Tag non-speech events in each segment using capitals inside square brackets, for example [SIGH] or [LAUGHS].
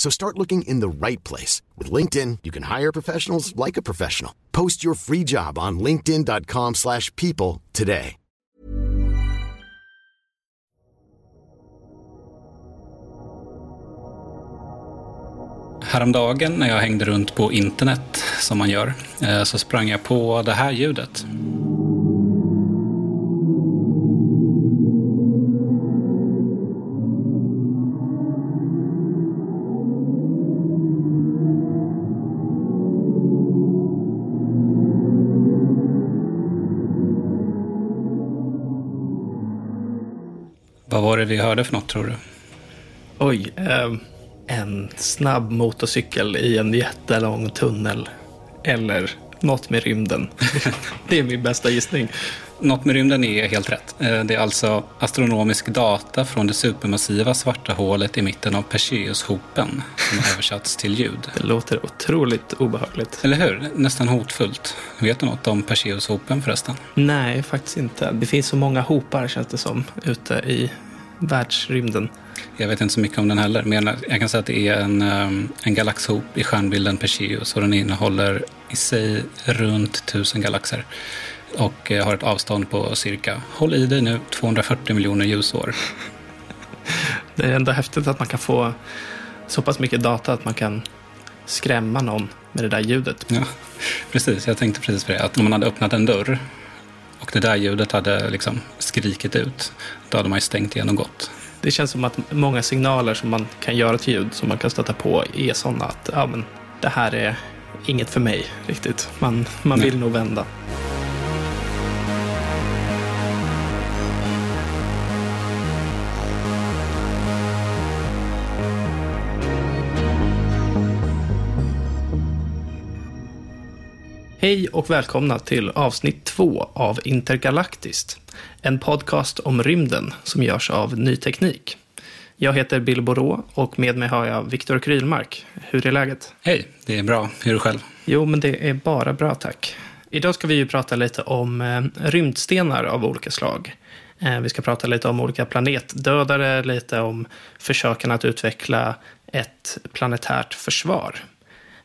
So start looking in the right place. With LinkedIn, you can hire professionals like a professional. Post your free job on linkedin.com slash people today. Häromdagen när jag hängde runt på internet, som man gör, eh, så sprang jag på det här ljudet. Det vi hörde för något tror du? Oj, eh, en snabb motorcykel i en jättelång tunnel. Eller något med rymden. [LAUGHS] det är min bästa gissning. Något med rymden är helt rätt. Eh, Det är alltså astronomisk data från det supermassiva svarta hålet i mitten av Perseushopen som har översatts till ljud. Det låter otroligt obehagligt. Eller hur? Nästan hotfullt. Vet du något om Perseushopen förresten? Nej, faktiskt inte. Det finns så många hopar känns det som ute i världsrymden. Jag vet inte så mycket om den heller, men jag kan säga att det är en, ehm, en galaxhop i stjärnbilden Perseus och den innehåller i sig runt tusen galaxer och eh, har ett avstånd på cirka, håll i dig nu, 240 miljoner ljusår. [LAUGHS] Det är ändå häftigt att man kan få så pass mycket data att man kan skrämma någon med det där ljudet. Ja, precis. Jag tänkte precis på det. Att om man hade öppnat en dörr och det där ljudet hade liksom skrikit ut, då hade man ju stängt igen och gått. Det känns som att många signaler som man kan göra till ljud som man kan stöta på är sådana att ja, men, det här är inget för mig riktigt. Man, man Nej. vill nog vända. Hej och välkomna till avsnitt två av Intergalaktiskt. En podcast om rymden som görs av Ny Teknik. Jag heter Bill Borå och med mig har jag Viktor Krylmark. Hur är läget? Hej, det är bra. Hur är du själv? Jo, men det är bara bra tack. Idag ska vi ju prata lite om eh, rymdstenar av olika slag. Eh, vi ska prata lite om olika planetdödare, lite om försöken att utveckla ett planetärt försvar.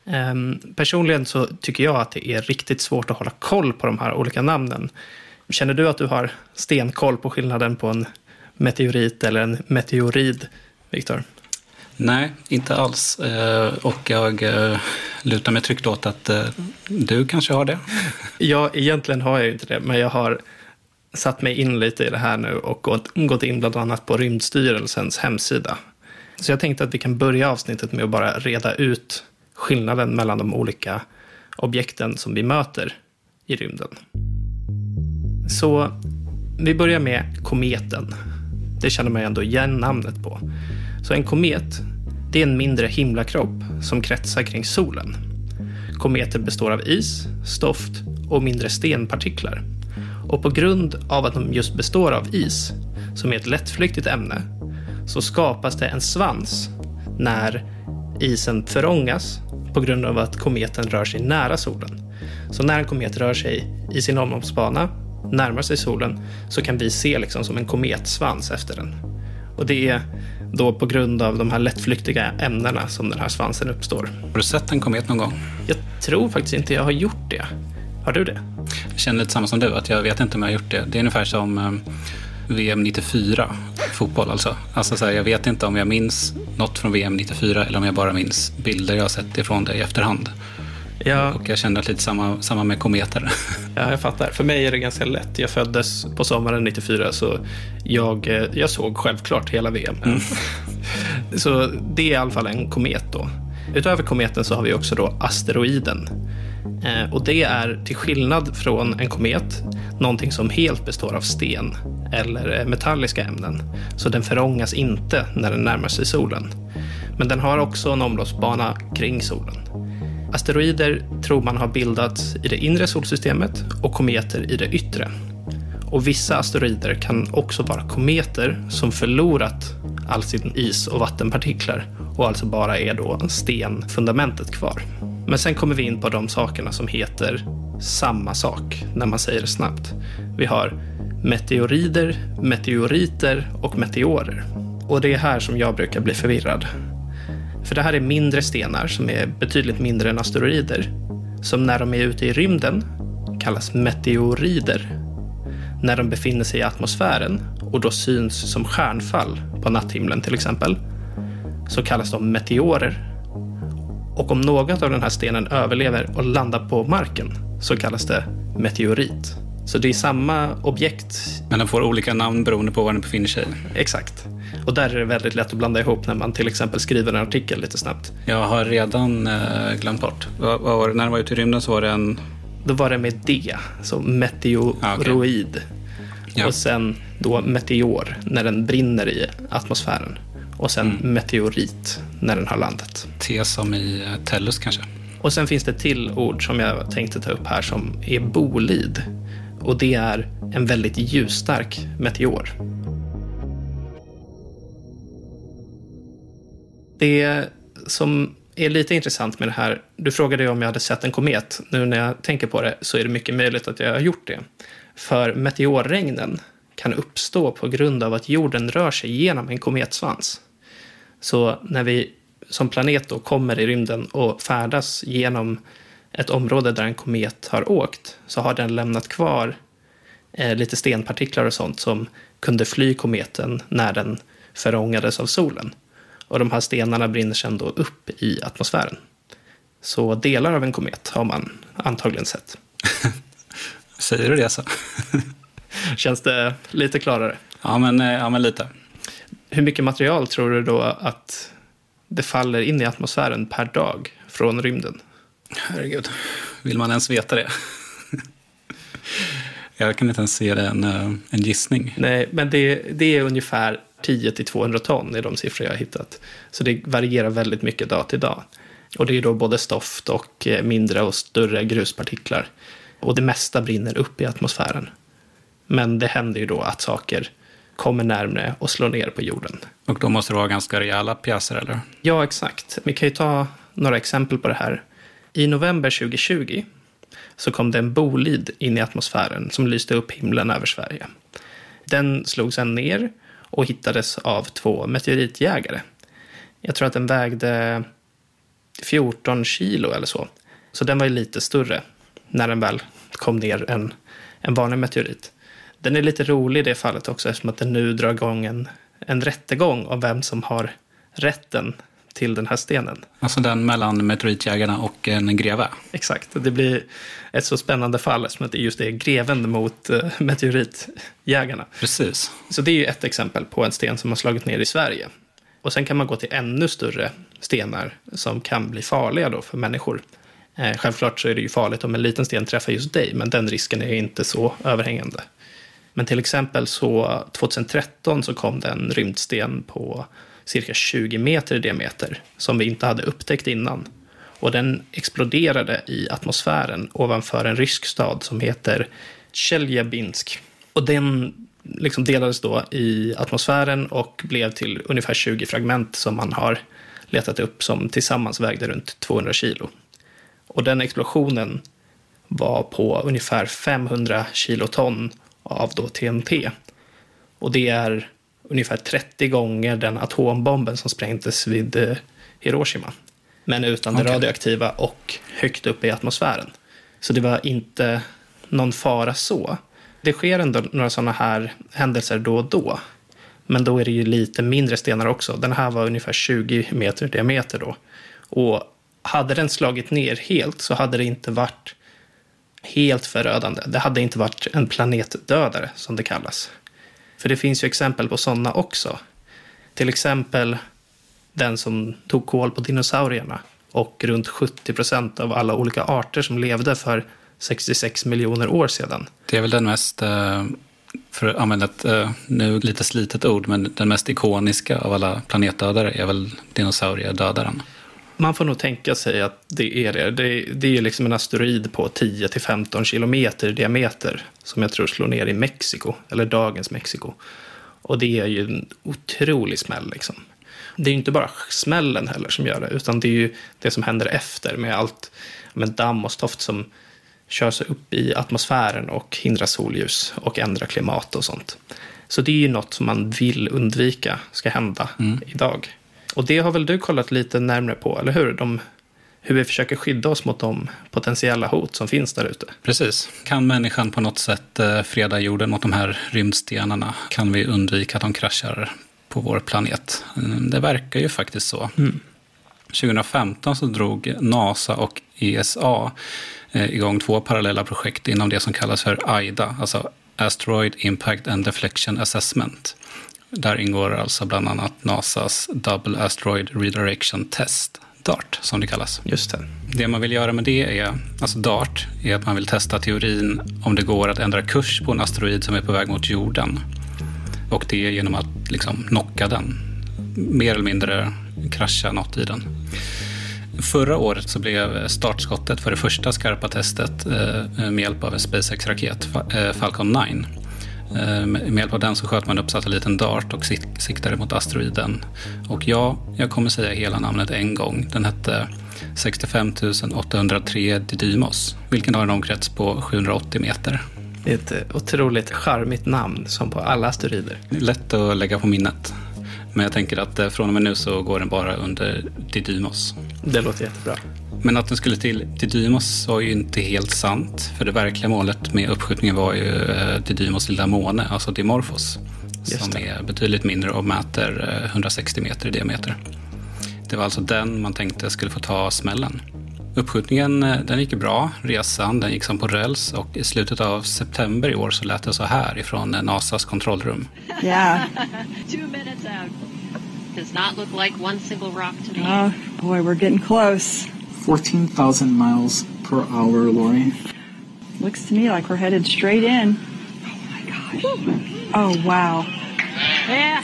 Ehm, personligen så tycker jag att det är riktigt svårt att hålla koll på de här olika namnen. Känner du att du har stenkoll på skillnaden på en meteorit eller en meteorid, Viktor? Nej, inte alls. Eh, Och jag eh, lutar mig tryggt åt att eh, du kanske har det. [LAUGHS] Ja, egentligen har jag inte det, men jag har satt mig in lite i det här nu och gått, gått in bland annat på Rymdstyrelsens hemsida. Så jag tänkte att vi kan börja avsnittet med att bara reda ut skillnaden mellan de olika objekten som vi möter i rymden. Så vi börjar med kometen. Det känner man ju ändå igen namnet på. Så en komet, det är en mindre himlakropp som kretsar kring solen. Kometer består av is, stoft och mindre stenpartiklar. Och på grund av att de just består av is, som är ett lättflyktigt ämne, så skapas det en svans när isen förångas på grund av att kometen rör sig nära solen. Så när en komet rör sig i sin omloppsbana, närmar sig solen, så kan vi se liksom som en kometsvans efter den. Och det är då på grund av de här lättflyktiga ämnena som den här svansen uppstår. Har du sett en komet någon gång? Jag tror faktiskt inte jag har gjort det. Har du det? Jag känner lite samma som du, att jag vet inte om jag har gjort det. Det är ungefär som eh, VM 94, fotboll alltså. Alltså så här, jag vet inte om jag minns något från VM 94 eller om jag bara minns bilder jag har sett ifrån det i efterhand. Ja. Och jag kände att lite samma, samma med kometer. Ja, jag fattar. För mig är det ganska lätt. Jag föddes på sommaren 94, så jag, eh, jag såg självklart hela VM. Mm. [LAUGHS] så det är i alla fall en komet då. Utöver kometen så har vi också då asteroiden. Eh, och det är till skillnad från en komet någonting som helt består av sten eller eh, metalliska ämnen. Så den förångas inte när den närmar sig solen. Men den har också en omloppsbana kring solen. Asteroider tror man har bildats i det inre solsystemet och kometer i det yttre. Och vissa asteroider kan också vara kometer som förlorat all sin is och vattenpartiklar och alltså bara är då stenfundamentet kvar. Men sen kommer vi in på de sakerna som heter samma sak när man säger det snabbt. Vi har meteorider, meteoriter och meteorer. Och det är här som jag brukar bli förvirrad. För det här är mindre stenar som är betydligt mindre än asteroider. Som när de är ute i rymden kallas meteorider. När de befinner sig i atmosfären och då syns som stjärnfall på natthimlen till exempel, så kallas de meteorer. Och om något av den här stenen överlever och landar på marken så kallas det meteorit. Så det är samma objekt. Men den får olika namn beroende på var den befinner sig. Exakt. Och där är det väldigt lätt att blanda ihop när man till exempel skriver en artikel lite snabbt. Jag har redan eh, glömt bort. Var det? När den var ute i rymden så var det en... Då var det med D, så meteoroid. Ah, okay. ja. Och sen då meteor, när den brinner i atmosfären. Och sen mm. meteorit, när den har landat. T som i eh, Tellus kanske? Och sen finns det till ord som jag tänkte ta upp här som är bolid. Och det är en väldigt ljusstark meteor. Det som är lite intressant med det här, du frågade om jag hade sett en komet. Nu när jag tänker på det så är det mycket möjligt att jag har gjort det. För meteorregnen kan uppstå på grund av att jorden rör sig genom en kometsvans. Så när vi som planet då kommer i rymden och färdas genom ett område där en komet har åkt så har den lämnat kvar eh, lite stenpartiklar och sånt som kunde fly kometen när den förångades av solen. Och de här stenarna brinner sedan då upp i atmosfären. Så delar av en komet har man antagligen sett. [LAUGHS] Säger du det så? [LAUGHS] Känns det lite klarare? Ja men, eh, ja, men lite. Hur mycket material tror du då att det faller in i atmosfären per dag från rymden? Herregud, vill man ens veta det? [LAUGHS] Jag kan inte ens se det en, eh, en gissning. Nej, men det, det är ungefär 10 till 200 ton är de siffror jag har hittat. Så det varierar väldigt mycket dag till dag. Och det är då både stoft och eh, mindre och större gruspartiklar. Och det mesta brinner upp i atmosfären. Men det händer ju då att saker kommer närmre och slår ner på jorden. Och då måste det vara ganska rejäla pjäser, eller? Ja, exakt. Vi kan ju ta några exempel på det här. I november 2020 så kom det en bolid in i atmosfären som lyste upp himlen över Sverige. Den slog sedan ner och hittades av två meteoritjägare. Jag tror att den vägde 14 kilo eller så. Så den var ju lite större när den väl kom ner än en vanlig meteorit. Den är lite rolig i det fallet också eftersom att den nu drar igång en, en rättegång om vem som har rätten till den här stenen. Alltså den mellan meteoritjägarna och en greve? Exakt. Det blir ett så spännande fall eftersom att det just är greven mot uh, meteoritjägarna. Precis. Så det är ju ett exempel på en sten som har slagit ner i Sverige. Och sen kan man gå till ännu större stenar som kan bli farliga då för människor. Eh, självklart så är det ju farligt om en liten sten träffar just dig, men den risken är inte så överhängande. Men till exempel så 2013 så kom det en rymdsten på cirka 20 meter i diameter som vi inte hade upptäckt innan. Och den exploderade i atmosfären ovanför en rysk stad som heter Tjeljabinsk. Och den liksom delades då i atmosfären och blev till ungefär 20 fragment som man har letat upp som tillsammans vägde runt 200 kilo. Och den explosionen var på ungefär 500 kiloton av då TNT. Och det är ungefär 30 gånger den atombomben som sprängdes vid eh, Hiroshima. Men utan okay. det radioaktiva och högt upp i atmosfären. Så det var inte någon fara så. Det sker ändå några sådana här händelser då och då. Men då är det ju lite mindre stenar också. Den här var ungefär 20 meter i diameter då. Och hade den slagit ner helt så hade det inte varit helt förödande. Det hade inte varit en planetdödare, som det kallas. För det finns ju exempel på sådana också. Till exempel den som tog koll på dinosaurierna och runt 70 procent av alla olika arter som levde för 66 miljoner år sedan. Det är väl den mest, eh, för att använda ett eh, nu lite slitet ord, men den mest ikoniska av alla planetdödare är väl dinosauriedödaren. Man får nog tänka sig att det är det. Det, det är ju liksom en asteroid på 10-15 kilometer i diameter som jag tror slår ner i Mexiko, eller dagens Mexiko. Och det är ju en otrolig smäll liksom. Det är ju inte bara smällen heller som gör det, utan det är ju det som händer efter med allt med damm och stoft som kör sig upp i atmosfären och hindrar solljus och ändrar klimat och sånt. Så det är ju något som man vill undvika ska hända mm. idag. Och det har väl du kollat lite närmare på, eller hur? De, hur vi försöker skydda oss mot de potentiella hot som finns där ute. Precis. Kan människan på något sätt eh, freda jorden mot de här rymdstenarna? Kan vi undvika att de kraschar på vår planet? Mm, det verkar ju faktiskt så. Mm. 2015 så drog NASA och ESA eh, igång två parallella projekt inom det som kallas för AIDA, alltså Asteroid Impact and Deflection Assessment. Där ingår alltså bland annat NASAs Double Asteroid Redirection Test, DART som det kallas. Just det. Det man vill göra med det är, alltså DART, är att man vill testa teorin om det går att ändra kurs på en asteroid som är på väg mot jorden. Och det är genom att liksom knocka den. Mer eller mindre krascha något i den. Förra året så blev startskottet för det första skarpa testet eh, med hjälp av en SpaceX-raket, eh, Falcon 9. Eh, med hjälp av den så sköt man upp satelliten DART och siktade mot asteroiden. Och ja, jag kommer säga hela namnet en gång. Den hette 65 803 Didymos, vilken har en omkrets på 780 meter. Det är ett otroligt charmigt namn, som på alla asteroider. Lätt att lägga på minnet. Men jag tänker att eh, från och med nu så går den bara under Didymos. Det låter jättebra. Men att den skulle till Didymos var ju inte helt sant. För det verkliga målet med uppskjutningen var ju eh, Didymos lilla måne, alltså Dimorphos. Som är betydligt mindre och mäter 160 eh, meter i diameter. Det var alltså den man tänkte skulle få ta smällen. Uppskjutningen eh, den gick bra, resan den gick som på räls och i slutet av september i år så lät det så här ifrån eh, NASAs kontrollrum. Yeah. [LAUGHS] Does not look like one single rock to me. Oh boy, we're getting close. 14,000 miles per hour, Lori. Looks to me like we're headed straight in. Oh my gosh. Oh wow. Yeah.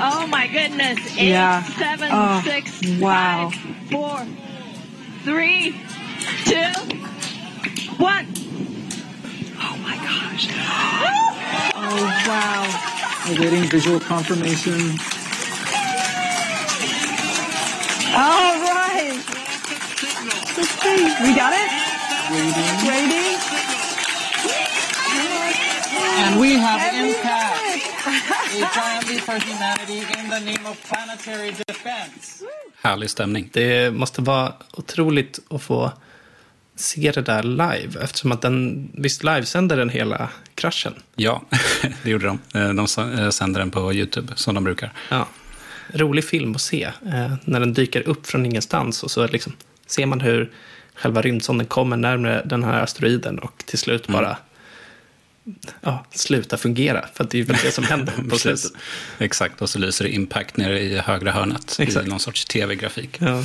Oh my goodness. Eight, yeah. seven, oh, six, wow. Five, four, three, two, one. Oh my gosh. oh wow. Awaiting visual confirmation. All right. We got it? Waiting. Waiting. And we have impact. A giant leap for humanity in the name of planetary defense. Härlig stämning. Det måste vara otroligt att få se det där live, eftersom att den, visst livesänder den hela kraschen? Ja, [LAUGHS] det gjorde de. Eh, de eh, sänder den på YouTube, som de brukar. Ja rolig film att se. Eh, när den dyker upp från ingenstans och så liksom, ser man hur själva rymdsonden kommer närmare den här asteroiden och till slut bara mm. Ja, slutar fungera. För det är väl det som händer [LAUGHS] på slutet. Exakt, och så lyser det impact nere i högra hörnet Exakt. i någon sorts tv-grafik. Ja.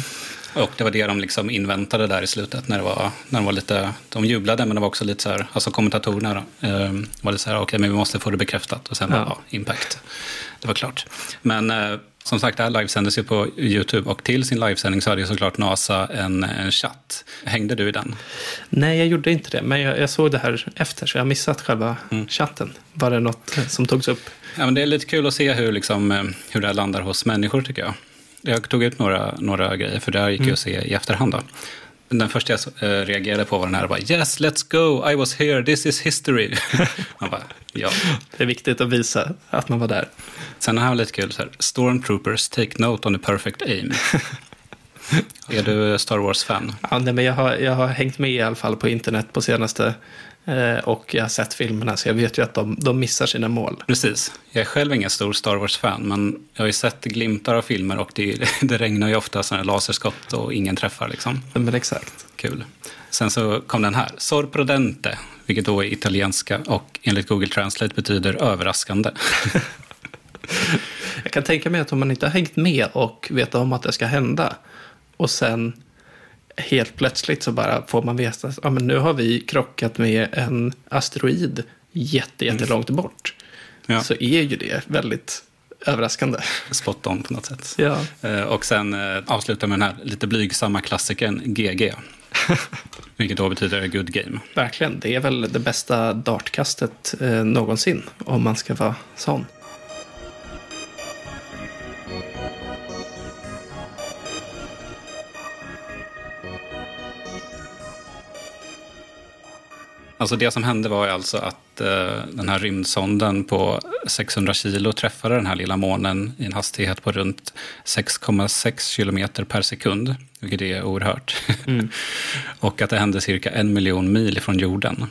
Och det var det de liksom inväntade där i slutet. När det var, när de var lite, de jublade men det var också lite så här, alltså kommentatorerna då, eh, var lite så här, okej okay, men vi måste få det bekräftat. Och sen ja. var ja, impact. Det var klart. Men eh, som sagt, det här livesändes ju på YouTube och till sin livesändning så hade ju såklart NASA en, en chatt. Hängde du i den? Nej, jag gjorde inte det, men jag, jag såg det här efter så jag har missat själva mm. chatten. Var det något som togs upp? Ja, men det är lite kul att se hur, liksom, eh, hur det här landar hos människor tycker jag. Jag tog ut några, några grejer, för det här gick ju mm. att se i efterhand. Då. Den första jag eh, reagerade på var den här, bara, yes, let's go, I was here, this is history. [LAUGHS] man bara, ja. Det är viktigt att visa att man var där. Sen den här var lite kul, så här, stormtroopers take note on the perfect aim. [LAUGHS] Är du Star Wars-fan? Ja, nej, men jag, har, jag har hängt med i alla fall på internet på senaste och jag har sett filmerna så jag vet ju att de, de missar sina mål. Precis. Jag är själv ingen stor Star Wars-fan men jag har ju sett glimtar av filmer och det, [LAUGHS] det regnar ju ofta sådana laserskott och ingen träffar liksom. Men exakt. Kul. Sen så kom den här, sorprendente, vilket då är italienska och enligt Google Translate betyder överraskande. [LAUGHS] Jag kan tänka mig att om man inte har hängt med och vet om att det ska hända och sen helt plötsligt så bara får man veta att ja, nu har vi krockat med en asteroid jätte, jättelångt bort. Ja. Så är ju det väldigt överraskande. Spot on på något sätt. Ja. Eh, Och sen eh, avsluta med den här lite blygsamma klassikern GG. [LAUGHS] Vilket då betyder good game. Verkligen, det är väl det bästa dartkastet eh, någonsin om man ska vara sån. Alltså det som hände var alltså att eh, den här rymdsonden på 600 kilo träffade den här lilla månen i en hastighet på runt 6,6 kilometer per sekund, vilket är oerhört. [LAUGHS] och att det hände cirka en miljon mil från jorden.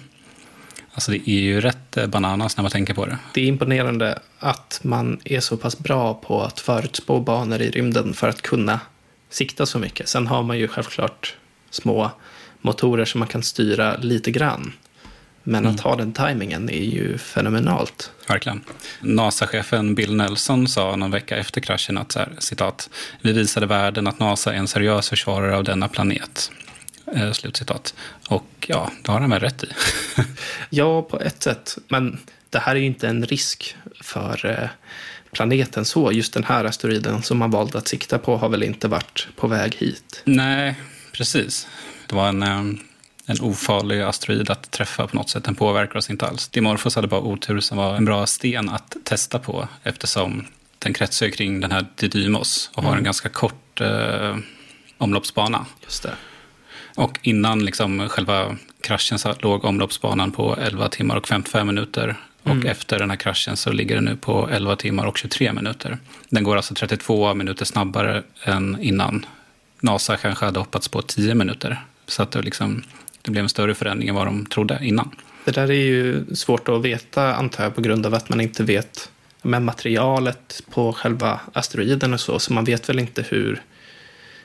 Alltså det är ju rätt eh, bananas när man tänker på det. Det är imponerande att man är så pass bra på att förutspå banor i rymden för att kunna sikta så mycket. Sen har man ju självklart små motorer som man kan styra lite grann. Men att ha den tajmingen är ju fenomenalt. Verkligen. NASA-chefen Bill Nelson sa någon vecka efter kraschen att så här, citat, vi visade världen att NASA är en seriös försvarare av denna planet. Eh, slutcitat. Och ja, det har han väl rätt i. [LAUGHS] Ja, på ett sätt. Men det här är ju inte en risk för eh, planeten så. Just den här asteroiden som man valde att sikta på har väl inte varit på väg hit. Nej, precis. Det var en, eh, en ofarlig asteroid att träffa på något sätt. Den påverkar oss inte alls. Dimorphos hade bara otur som var en bra sten att testa på eftersom den kretsar kring den här Didymos och har en ganska kort eh, omloppsbana. Just det. Och innan liksom själva kraschen så låg omloppsbanan på 11 timmar och 55 minuter. Och efter den här kraschen så ligger den nu på 11 timmar och 23 minuter. Den går alltså 32 minuter snabbare än innan. NASA kanske hade hoppats på 10 minuter. Så att det, liksom, det blev en större förändring än vad de trodde innan. Det där är ju svårt att veta, antar jag, på grund av att man inte vet med materialet på själva asteroiden och så. Så man vet väl inte hur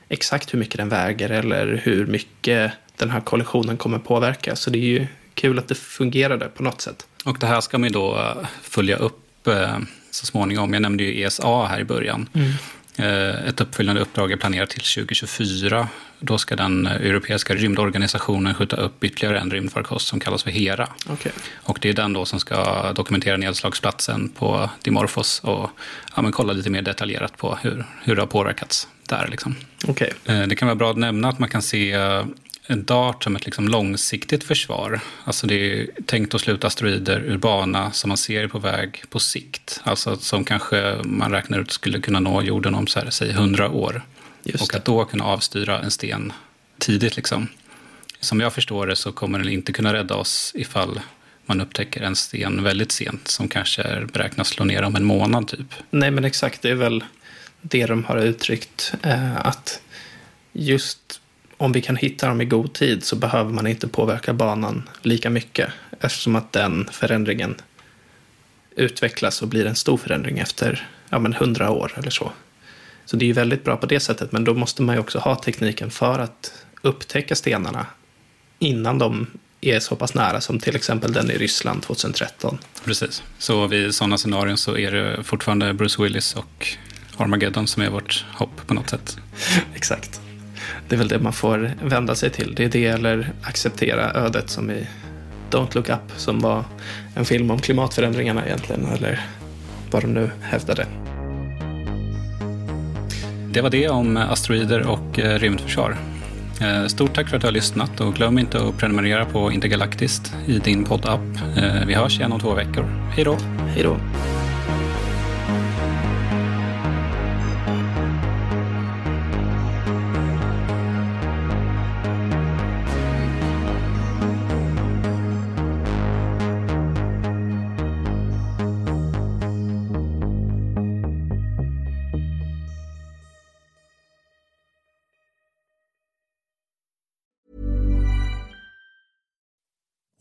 exakt hur mycket den väger eller hur mycket den här kollisionen kommer påverka. Så det är ju kul att det fungerade på något sätt. Och det här ska man ju då eh, följa upp eh, så småningom. Jag nämnde ju ESA här i början. Eh, Ett uppföljande uppdrag är planerat till 2024. Då ska den eh, europeiska rymdorganisationen skjuta upp ytterligare en rymdfarkost som kallas för Hera. Okej. Och det är den då som ska dokumentera nedslagsplatsen på Dimorphos och ja, kolla lite mer detaljerat på hur, hur det har påverkats där. Liksom. Okej. Eh, Det kan vara bra att nämna att man kan se eh, DART som ett liksom långsiktigt försvar. Alltså det är tänkt att sluta asteroider ur bana som man ser på väg på sikt. Alltså som kanske man räknar ut skulle kunna nå jorden om så här, säg 100 år. Just och det. att då kunna avstyra en sten tidigt. Liksom. Som jag förstår det så kommer den inte kunna rädda oss ifall man upptäcker en sten väldigt sent som kanske beräknas slå ner om en månad typ. Nej, men exakt. Det är väl det de har uttryckt. Eh, att just om vi kan hitta dem i god tid så behöver man inte påverka banan lika mycket. Eftersom att den förändringen utvecklas och blir en stor förändring efter ja, men 100 år eller så. Så det är ju väldigt bra på det sättet. Men då måste man ju också ha tekniken för att upptäcka stenarna innan de är så pass nära som till exempel den i Ryssland 2013. Precis. Så vid sådana scenarion så är det fortfarande Bruce Willis och Armageddon som är vårt hopp på något sätt. [LAUGHS] Exakt. Det är väl det man får vända sig till. Det är det eller acceptera ödet som i Don't Look Up som var en film om klimatförändringarna egentligen. Eller vad de nu hävdade. Det var det om asteroider och eh, rymdförsvar. Eh, Stort tack för att du har lyssnat och glöm inte att prenumerera på Intergalaktiskt i din poddapp. Eh, Vi hörs igen om två veckor. Hej då! Hej då.